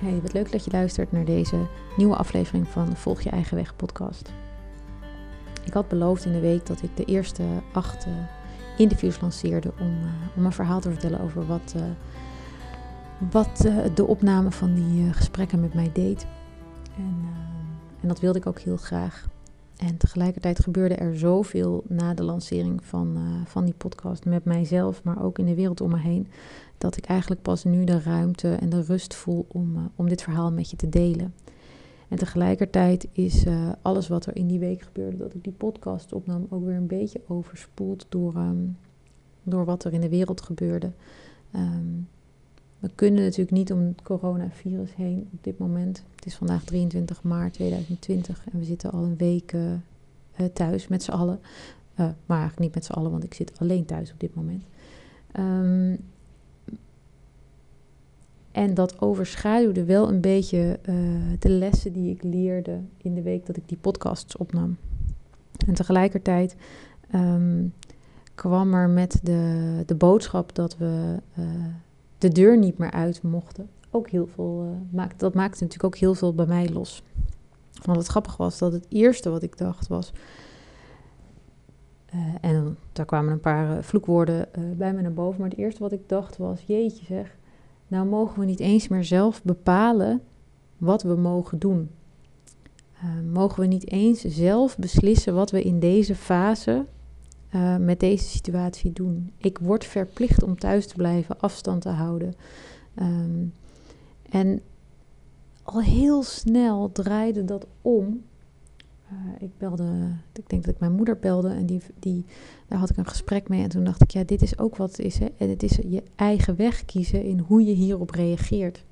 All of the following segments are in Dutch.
Hey, wat leuk dat je luistert naar deze nieuwe aflevering van Volg je eigen weg podcast. Ik had beloofd in de week dat ik de eerste acht uh, interviews lanceerde om, uh, om een verhaal te vertellen over wat, uh, wat de opname van die gesprekken met mij deed. En, en dat wilde ik ook heel graag. En tegelijkertijd gebeurde er zoveel na de lancering van, van die podcast met mijzelf, maar ook in de wereld om me heen, dat ik eigenlijk pas nu de ruimte en de rust voel om, uh, om dit verhaal met je te delen. En tegelijkertijd is uh, alles wat er in die week gebeurde, dat ik die podcast opnam, ook weer een beetje overspoeld door, um, door wat er in de wereld gebeurde. Um, we kunnen natuurlijk niet om het coronavirus heen op dit moment. Het is vandaag 23 maart 2020 en we zitten al een week uh, thuis met z'n allen. maar eigenlijk niet met z'n allen, want ik zit alleen thuis op dit moment. Um, en dat overschaduwde wel een beetje de lessen die ik leerde in de week dat ik die podcasts opnam. En tegelijkertijd um, kwam er met de, de boodschap dat we de deur niet meer uit mochten. Ook heel veel, uh, maakt, dat maakte natuurlijk ook heel veel bij mij los. Want het grappige was dat het eerste wat ik dacht was. en daar kwamen een paar vloekwoorden bij me naar boven. Maar het eerste wat ik dacht was: Jeetje zeg nou mogen we niet eens meer zelf bepalen wat we mogen doen. Uh, mogen we niet eens zelf beslissen wat we in deze fase uh, met deze situatie doen. Ik word verplicht om thuis te blijven, afstand te houden. Um, en al heel snel draaide dat om uh, ik belde, ik denk dat ik mijn moeder belde en die, die, daar had ik een gesprek mee. En toen dacht ik, ja, dit is ook wat is. Hè? En het is je eigen weg kiezen in hoe je hierop reageert.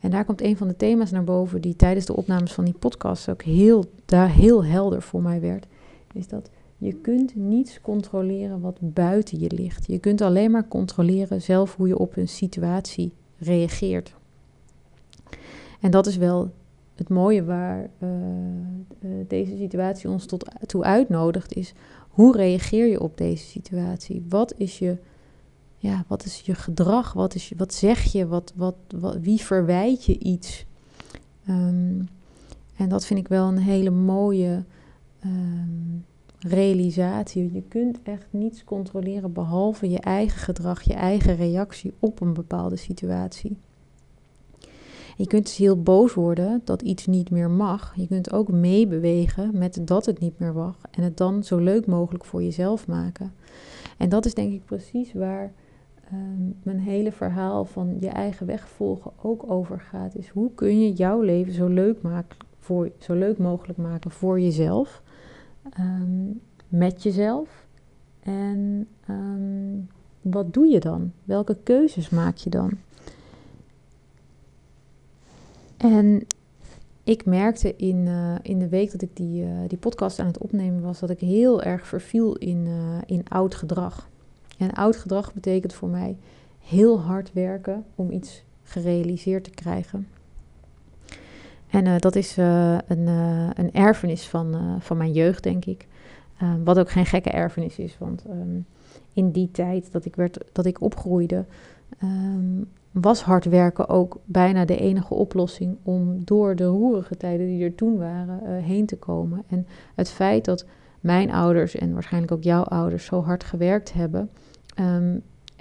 En daar komt een van de thema's naar boven die tijdens de opnames van die podcast ook heel, daar heel helder voor mij werd. Is dat je kunt niets controleren wat buiten je ligt. Je kunt alleen maar controleren zelf hoe je op een situatie reageert. En dat is wel het mooie waar uh, uh, deze situatie ons tot, toe uitnodigt, is hoe reageer je op deze situatie? Wat is je, ja, wat is je gedrag? Wat, is je, wat zeg je? Wat, wat, wat, wie verwijt je iets? Um, en dat vind ik wel een hele mooie um, realisatie. Je kunt echt niets controleren behalve je eigen gedrag, je eigen reactie op een bepaalde situatie je kunt dus heel boos worden dat iets niet meer mag. Je kunt ook meebewegen met dat het niet meer mag. En het dan zo leuk mogelijk voor jezelf maken. En dat is denk ik precies waar um, mijn hele verhaal van je eigen weg volgen ook over gaat. Is hoe kun je jouw leven zo leuk, maken voor, zo leuk mogelijk maken voor jezelf. Um, met jezelf. En um, wat doe je dan? Welke keuzes maak je dan? En ik merkte in, uh, in de week dat ik die, uh, die podcast aan het opnemen was, dat ik heel erg verviel in, uh, in oud gedrag. En oud gedrag betekent voor mij heel hard werken om iets gerealiseerd te krijgen. En dat is een, een erfenis van, van mijn jeugd, denk ik. wat ook geen gekke erfenis is, want um, in die tijd dat ik, werd, dat ik opgroeide, um, was hard werken ook bijna de enige oplossing om door de roerige tijden die er toen waren heen te komen. En het feit dat mijn ouders en waarschijnlijk ook jouw ouders zo hard gewerkt hebben,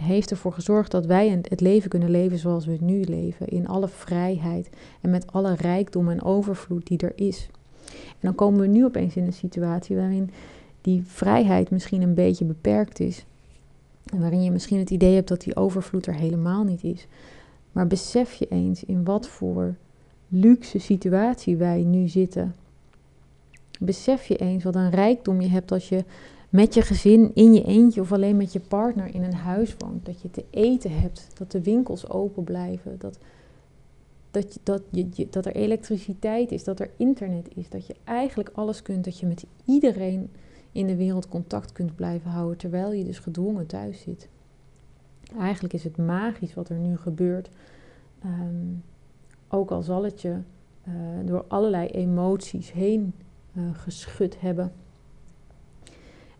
heeft ervoor gezorgd dat wij het leven kunnen leven zoals we het nu leven. In alle vrijheid en met alle rijkdom en overvloed die er is. En dan komen we nu opeens in een situatie waarin die vrijheid misschien een beetje beperkt is. En waarin je misschien het idee hebt dat die overvloed er helemaal niet is. Maar besef je eens in wat voor luxe situatie wij nu zitten. Besef je eens wat een rijkdom je hebt als je met je gezin in je eentje of alleen met je partner in een huis woont. Dat je te eten hebt, dat de winkels open blijven, dat, dat, dat, je, dat er elektriciteit is, dat er internet is, dat je eigenlijk alles kunt, dat je met iedereen in de wereld contact kunt blijven houden terwijl je dus gedwongen thuis zit. Eigenlijk is het magisch wat er nu gebeurt. Ehm, ook al zal het je uh, door allerlei emoties heen uh, geschud hebben.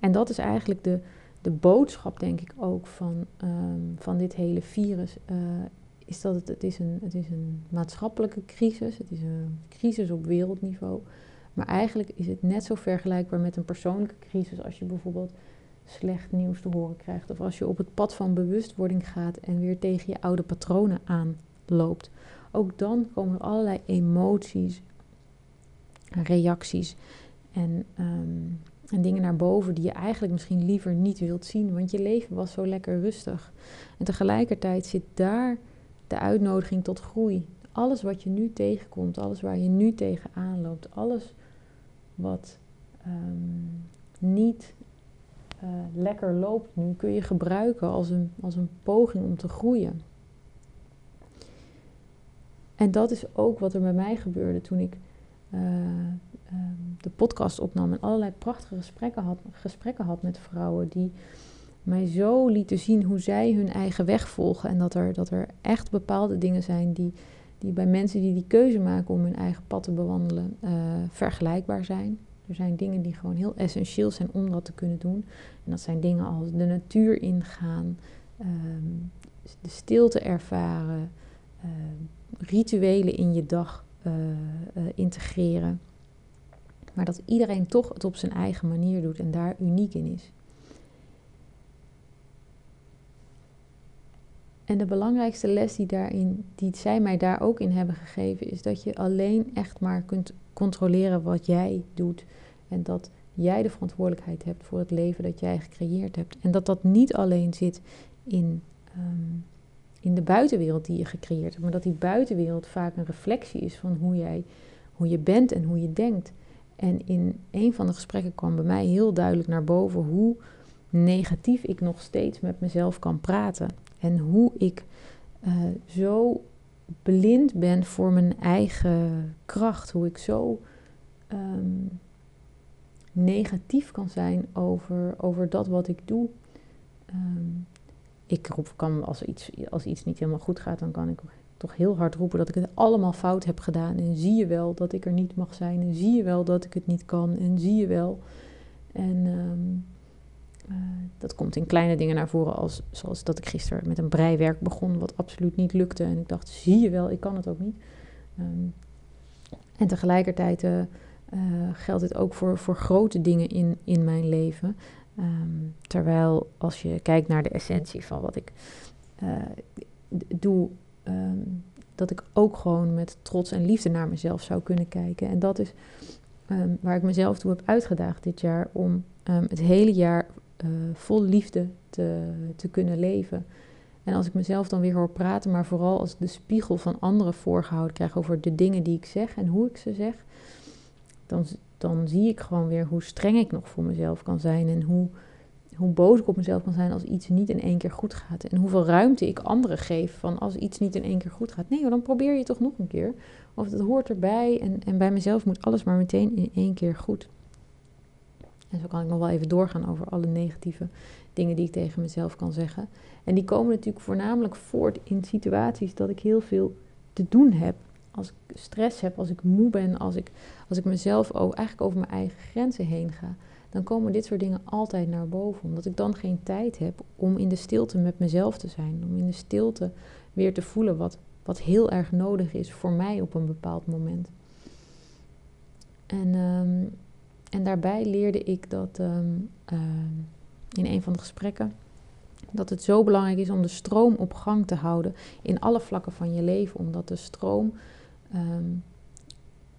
En dat is eigenlijk de, de boodschap, denk ik ook, van, um, van dit hele virus. Uh, is dat het, het, is een, het is een maatschappelijke crisis. Het is een crisis op wereldniveau. Maar eigenlijk is het net zo vergelijkbaar met een persoonlijke crisis als je bijvoorbeeld slecht nieuws te horen krijgt. Of als je op het pad van bewustwording gaat en weer tegen je oude patronen aanloopt. Ook dan komen er allerlei emoties, reacties en, um, en dingen naar boven die je eigenlijk misschien liever niet wilt zien. Want je leven was zo lekker rustig. En tegelijkertijd zit daar de uitnodiging tot groei. Alles wat je nu tegenkomt, alles waar je nu tegenaan loopt, alles wat um, niet uh, lekker loopt nu, kun je gebruiken als een, als een poging om te groeien. En dat is ook wat er bij mij gebeurde toen ik de podcast opnam en allerlei prachtige gesprekken had, gesprekken had met vrouwen die mij zo lieten zien hoe zij hun eigen weg volgen. En dat er, dat er echt bepaalde dingen zijn die, die bij mensen die die keuze maken om hun eigen pad te bewandelen uh, vergelijkbaar zijn. Er zijn dingen die gewoon heel essentieel zijn om dat te kunnen doen. En dat zijn dingen als de natuur ingaan, um, de stilte ervaren, uh, rituelen in je dag uh, integreren. Maar dat iedereen toch het op zijn eigen manier doet en daar uniek in is. En de belangrijkste les die, daarin, die zij mij daar ook in hebben gegeven, is dat je alleen echt maar kunt controleren wat jij doet. En dat jij de verantwoordelijkheid hebt voor het leven dat jij gecreëerd hebt. En dat dat niet alleen zit in, um, in de buitenwereld die je gecreëerd hebt, maar dat die buitenwereld vaak een reflectie is van hoe, jij, hoe je bent en hoe je denkt. En in een van de gesprekken kwam bij mij heel duidelijk naar boven hoe negatief ik nog steeds met mezelf kan praten. En hoe ik uh, zo blind ben voor mijn eigen kracht. Hoe ik zo um, negatief kan zijn over, over dat wat ik doe. Um, ik kan als iets, als iets niet helemaal goed gaat, dan kan ik toch heel hard roepen dat ik het allemaal fout heb gedaan. En zie je wel dat ik er niet mag zijn. En zie je wel dat ik het niet kan. En zie je wel. En um, uh, dat komt in kleine dingen naar voren, als, zoals dat ik gisteren met een breiwerk begon, wat absoluut niet lukte. En ik dacht, zie je wel, ik kan het ook niet. Um, en tegelijkertijd uh, uh, geldt dit ook voor, voor grote dingen in, in mijn leven. Um, terwijl als je kijkt naar de essentie van wat ik doe, um, dat ik ook gewoon met trots en liefde naar mezelf zou kunnen kijken. En dat is um, waar ik mezelf toe heb uitgedaagd dit jaar om um, het hele jaar uh, vol liefde te, te kunnen leven. En als ik mezelf dan weer hoor praten, maar vooral als ik de spiegel van anderen voorgehouden krijg over de dingen die ik zeg en hoe ik ze zeg, dan, dan zie ik gewoon weer hoe streng ik nog voor mezelf kan zijn en hoe, hoe boos ik op mezelf kan zijn als iets niet in één keer goed gaat. En hoeveel ruimte ik anderen geef van als iets niet in één keer goed gaat. Nee, dan probeer je toch nog een keer. Of dat hoort erbij. En, en bij mezelf moet alles maar meteen in één keer goed. En zo kan ik nog wel even doorgaan over alle negatieve dingen die ik tegen mezelf kan zeggen. En die komen natuurlijk voornamelijk voort in situaties dat ik heel veel te doen heb. Als ik stress heb, als ik moe ben, als ik, als ik mezelf ook eigenlijk over mijn eigen grenzen heen ga dan komen dit soort dingen altijd naar boven. Omdat ik dan geen tijd heb om in de stilte met mezelf te zijn. Om in de stilte weer te voelen wat, wat heel erg nodig is voor mij op een bepaald moment. En, um, en daarbij leerde ik dat um, uh, in een van de gesprekken. Dat het zo belangrijk is om de stroom op gang te houden in alle vlakken van je leven. Omdat de stroom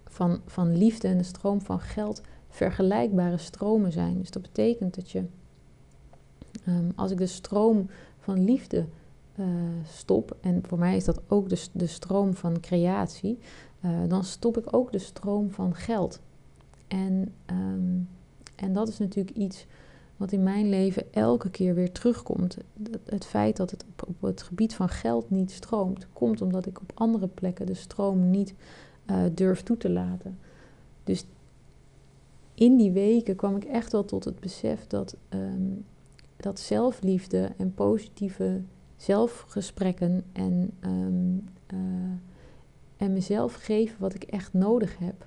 van, van liefde en de stroom van geld vergelijkbare stromen zijn. Dus dat betekent dat je, um, als ik de stroom van liefde uh, stop, en voor mij is dat ook de, de stroom van creatie, uh, dan stop ik ook de stroom van geld. En, um, en dat is natuurlijk iets wat in mijn leven elke keer weer terugkomt. Het feit dat het op het gebied van geld niet stroomt, komt omdat ik op andere plekken de stroom niet uh, durf toe te laten. Dus in die weken kwam ik echt wel tot het besef dat, ehm, dat zelfliefde en positieve zelfgesprekken en, um, uh, en mezelf geven wat ik echt nodig heb,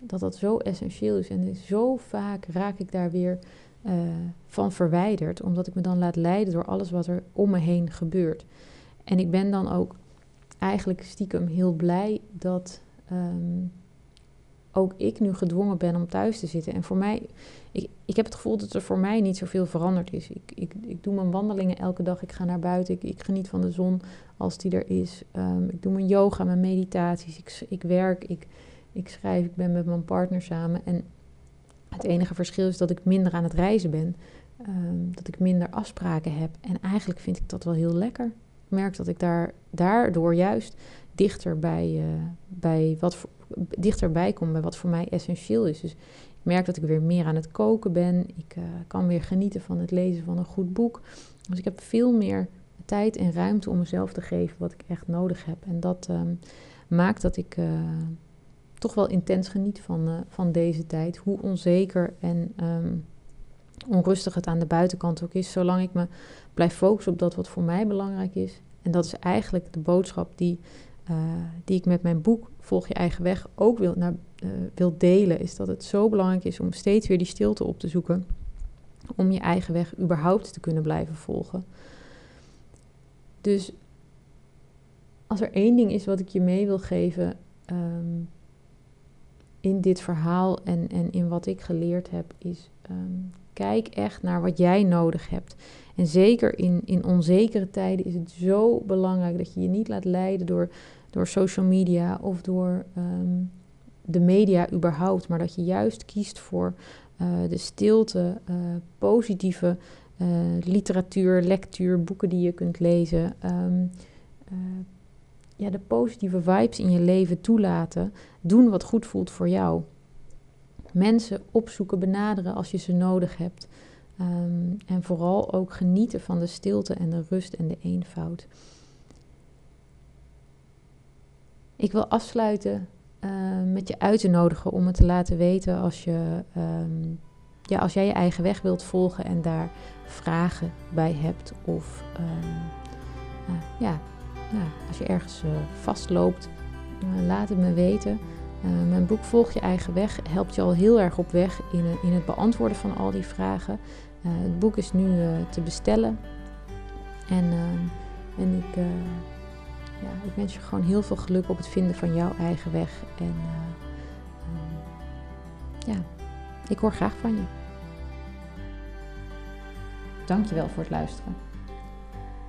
dat dat zo essentieel is. En zo vaak raak ik daar weer uh, van verwijderd, omdat ik me dan laat leiden door alles wat er om me heen gebeurt. En ik ben dan ook eigenlijk stiekem heel blij dat um, ook ik nu gedwongen ben om thuis te zitten. En voor mij, ik, ik heb het gevoel dat er voor mij niet zoveel veranderd is. Ik, ik, ik doe mijn wandelingen elke dag, ik ga naar buiten, ik, ik geniet van de zon als die er is. Um, ik doe mijn yoga, mijn meditaties, ik, ik werk, ik, ik schrijf, ik ben met mijn partner samen. En het enige verschil is dat ik minder aan het reizen ben. Um, dat ik minder afspraken heb. En eigenlijk vind ik dat wel heel lekker. Ik merk dat ik daar, daardoor juist dichter bij, uh, bij wat voor, dichterbij kom bij wat voor mij essentieel is. Dus ik merk dat ik weer meer aan het koken ben. Ik uh, kan weer genieten van het lezen van een goed boek. Dus ik heb veel meer tijd en ruimte om mezelf te geven wat ik echt nodig heb. En dat um, maakt dat ik uh, toch wel intens geniet van, uh, van deze tijd. Hoe onzeker en um, onrustig het aan de buitenkant ook is. Zolang ik me blijf focussen op dat wat voor mij belangrijk is. En dat is eigenlijk de boodschap die, uh, die ik met mijn boek Volg je eigen weg ook wil, naar, uh, wil delen. Is dat het zo belangrijk is om steeds weer die stilte op te zoeken. Om je eigen weg überhaupt te kunnen blijven volgen. Dus als er één ding is wat ik je mee wil geven. Um, in dit verhaal en, en in wat ik geleerd heb, is um, kijk echt naar wat jij nodig hebt. En zeker in, in onzekere tijden is het zo belangrijk dat je je niet laat leiden door, door social media of door um, de media überhaupt, maar dat je juist kiest voor uh, de stilte, uh, positieve uh, literatuur, lectuur, boeken die je kunt lezen. Um, ja, de positieve vibes in je leven toelaten. Doen wat goed voelt voor jou. Mensen opzoeken, benaderen als je ze nodig hebt. Um, en vooral ook genieten van de stilte en de rust en de eenvoud. Ik wil afsluiten uh, met je uit te nodigen om het te laten weten als, je, um, ja, als jij je eigen weg wilt volgen en daar vragen bij hebt. Of uh, ja, nou, als je ergens uh, vastloopt, uh, laat het me weten. Uh, mijn boek Volg je eigen weg helpt je al heel erg op weg in, in het beantwoorden van al die vragen. het boek is nu te bestellen. En, en ik, ja, ik wens je gewoon heel veel geluk op het vinden van jouw eigen weg. En ja, ik hoor graag van je. Dankjewel voor het luisteren.